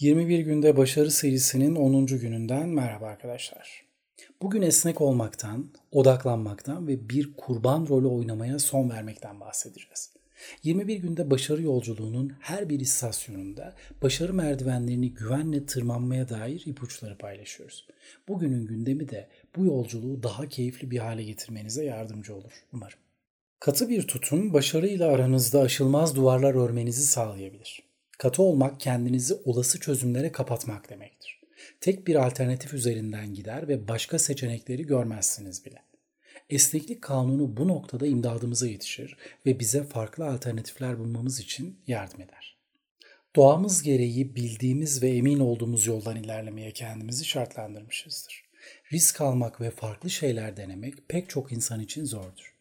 21 günde başarı serisinin 10. gününden merhaba arkadaşlar. Bugün esnek olmaktan, odaklanmaktan ve bir kurban rolü oynamaya son vermekten bahsedeceğiz. 21 günde başarı yolculuğunun her bir istasyonunda başarı merdivenlerini güvenle tırmanmaya dair ipuçları paylaşıyoruz. Bugünün gündemi de bu yolculuğu daha keyifli bir hale getirmenize yardımcı olur umarım. Katı bir tutum başarıyla aranızda aşılmaz duvarlar örmenizi sağlayabilir. Katı olmak kendinizi olası çözümlere kapatmak demektir. Tek bir alternatif üzerinden gider ve başka seçenekleri görmezsiniz bile. Esneklik kanunu bu noktada imdadımıza yetişir ve bize farklı alternatifler bulmamız için yardım eder. Doğamız gereği bildiğimiz ve emin olduğumuz yoldan ilerlemeye kendimizi şartlandırmışızdır. Risk almak ve farklı şeyler denemek pek çok insan için zordur.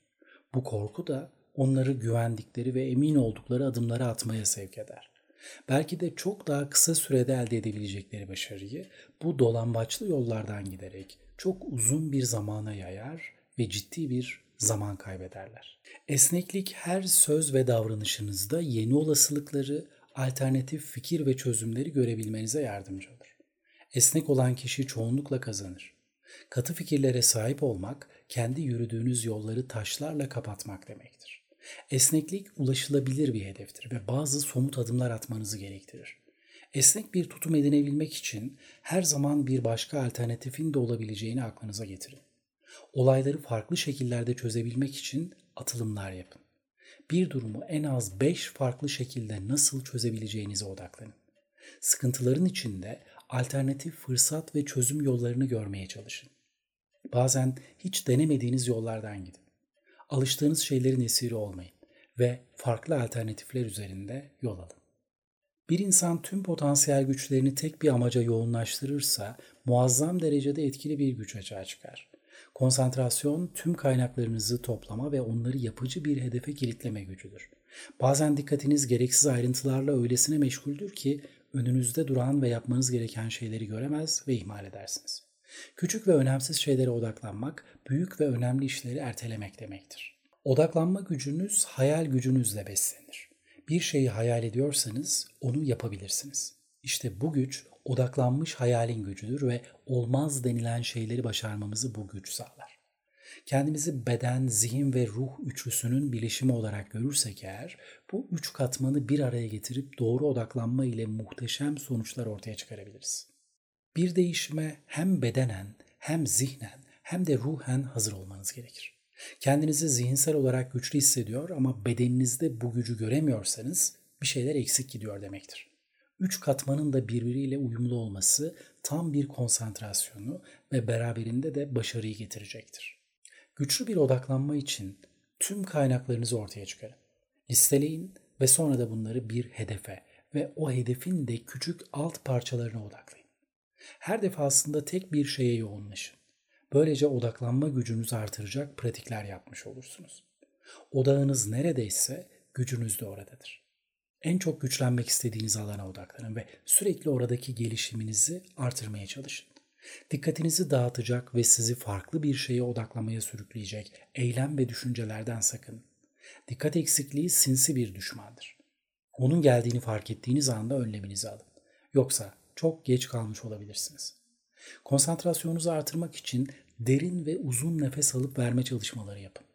Bu korku da onları güvendikleri ve emin oldukları adımları atmaya sevk eder. Belki de çok daha kısa sürede elde edebilecekleri başarıyı bu dolambaçlı yollardan giderek çok uzun bir zamana yayar ve ciddi bir zaman kaybederler. Esneklik her söz ve davranışınızda yeni olasılıkları, alternatif fikir ve çözümleri görebilmenize yardımcı olur. Esnek olan kişi çoğunlukla kazanır. Katı fikirlere sahip olmak, kendi yürüdüğünüz yolları taşlarla kapatmak demektir. Esneklik ulaşılabilir bir hedeftir ve bazı somut adımlar atmanızı gerektirir. Esnek bir tutum edinebilmek için her zaman bir başka alternatifin de olabileceğini aklınıza getirin. Olayları farklı şekillerde çözebilmek için atılımlar yapın. Bir durumu en az 5 farklı şekilde nasıl çözebileceğinize odaklanın. Sıkıntıların içinde alternatif fırsat ve çözüm yollarını görmeye çalışın. Bazen hiç denemediğiniz yollardan gidin. Alıştığınız şeylerin esiri olmayın ve farklı alternatifler üzerinde yol alın. Bir insan tüm potansiyel güçlerini tek bir amaca yoğunlaştırırsa muazzam derecede etkili bir güç açığa çıkar. Konsantrasyon tüm kaynaklarınızı toplama ve onları yapıcı bir hedefe kilitleme gücüdür. Bazen dikkatiniz gereksiz ayrıntılarla öylesine meşguldür ki önünüzde duran ve yapmanız gereken şeyleri göremez ve ihmal edersiniz. Küçük ve önemsiz şeylere odaklanmak, büyük ve önemli işleri ertelemek demektir. Odaklanma gücünüz hayal gücünüzle beslenir. Bir şeyi hayal ediyorsanız onu yapabilirsiniz. İşte bu güç odaklanmış hayalin gücüdür ve olmaz denilen şeyleri başarmamızı bu güç sağlar. Kendimizi beden, zihin ve ruh üçlüsünün bilişimi olarak görürsek eğer, bu üç katmanı bir araya getirip doğru odaklanma ile muhteşem sonuçlar ortaya çıkarabiliriz. Bir değişime hem bedenen, hem zihnen, hem de ruhen hazır olmanız gerekir. Kendinizi zihinsel olarak güçlü hissediyor ama bedeninizde bu gücü göremiyorsanız bir şeyler eksik gidiyor demektir üç katmanın da birbiriyle uyumlu olması tam bir konsantrasyonu ve beraberinde de başarıyı getirecektir. Güçlü bir odaklanma için tüm kaynaklarınızı ortaya çıkarın. Listeleyin ve sonra da bunları bir hedefe ve o hedefin de küçük alt parçalarına odaklayın. Her defasında tek bir şeye yoğunlaşın. Böylece odaklanma gücünüzü artıracak pratikler yapmış olursunuz. Odağınız neredeyse gücünüz de oradadır en çok güçlenmek istediğiniz alana odaklanın ve sürekli oradaki gelişiminizi artırmaya çalışın. Dikkatinizi dağıtacak ve sizi farklı bir şeye odaklamaya sürükleyecek eylem ve düşüncelerden sakın. Dikkat eksikliği sinsi bir düşmandır. Onun geldiğini fark ettiğiniz anda önleminizi alın. Yoksa çok geç kalmış olabilirsiniz. Konsantrasyonunuzu artırmak için derin ve uzun nefes alıp verme çalışmaları yapın.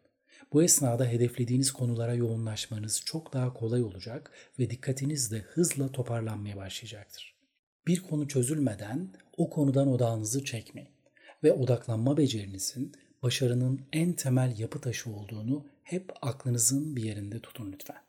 Bu esnada hedeflediğiniz konulara yoğunlaşmanız çok daha kolay olacak ve dikkatiniz de hızla toparlanmaya başlayacaktır. Bir konu çözülmeden o konudan odağınızı çekmeyin ve odaklanma becerinizin başarının en temel yapı taşı olduğunu hep aklınızın bir yerinde tutun lütfen.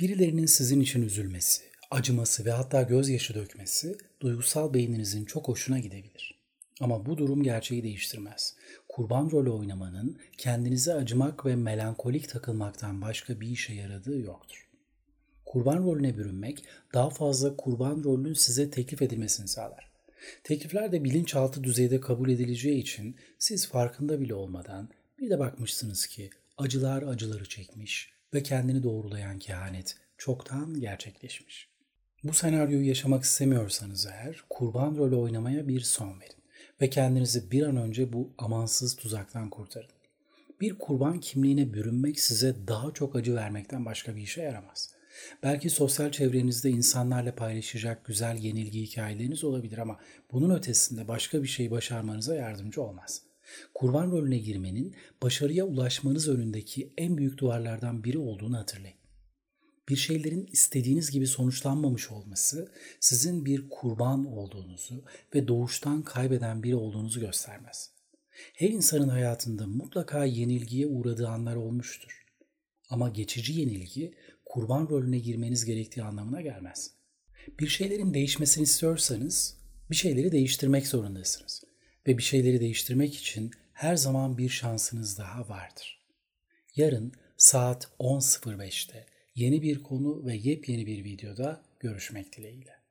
Birilerinin sizin için üzülmesi, acıması ve hatta gözyaşı dökmesi duygusal beyninizin çok hoşuna gidebilir. Ama bu durum gerçeği değiştirmez kurban rolü oynamanın kendinize acımak ve melankolik takılmaktan başka bir işe yaradığı yoktur. Kurban rolüne bürünmek daha fazla kurban rolünün size teklif edilmesini sağlar. Teklifler de bilinçaltı düzeyde kabul edileceği için siz farkında bile olmadan bir de bakmışsınız ki acılar acıları çekmiş ve kendini doğrulayan kehanet çoktan gerçekleşmiş. Bu senaryoyu yaşamak istemiyorsanız eğer kurban rolü oynamaya bir son verin ve kendinizi bir an önce bu amansız tuzaktan kurtarın. Bir kurban kimliğine bürünmek size daha çok acı vermekten başka bir işe yaramaz. Belki sosyal çevrenizde insanlarla paylaşacak güzel yenilgi hikayeleriniz olabilir ama bunun ötesinde başka bir şey başarmanıza yardımcı olmaz. Kurban rolüne girmenin başarıya ulaşmanız önündeki en büyük duvarlardan biri olduğunu hatırlayın. Bir şeylerin istediğiniz gibi sonuçlanmamış olması sizin bir kurban olduğunuzu ve doğuştan kaybeden biri olduğunuzu göstermez. Her insanın hayatında mutlaka yenilgiye uğradığı anlar olmuştur. Ama geçici yenilgi kurban rolüne girmeniz gerektiği anlamına gelmez. Bir şeylerin değişmesini istiyorsanız bir şeyleri değiştirmek zorundasınız. Ve bir şeyleri değiştirmek için her zaman bir şansınız daha vardır. Yarın saat 10.05'te yeni bir konu ve yepyeni bir videoda görüşmek dileğiyle.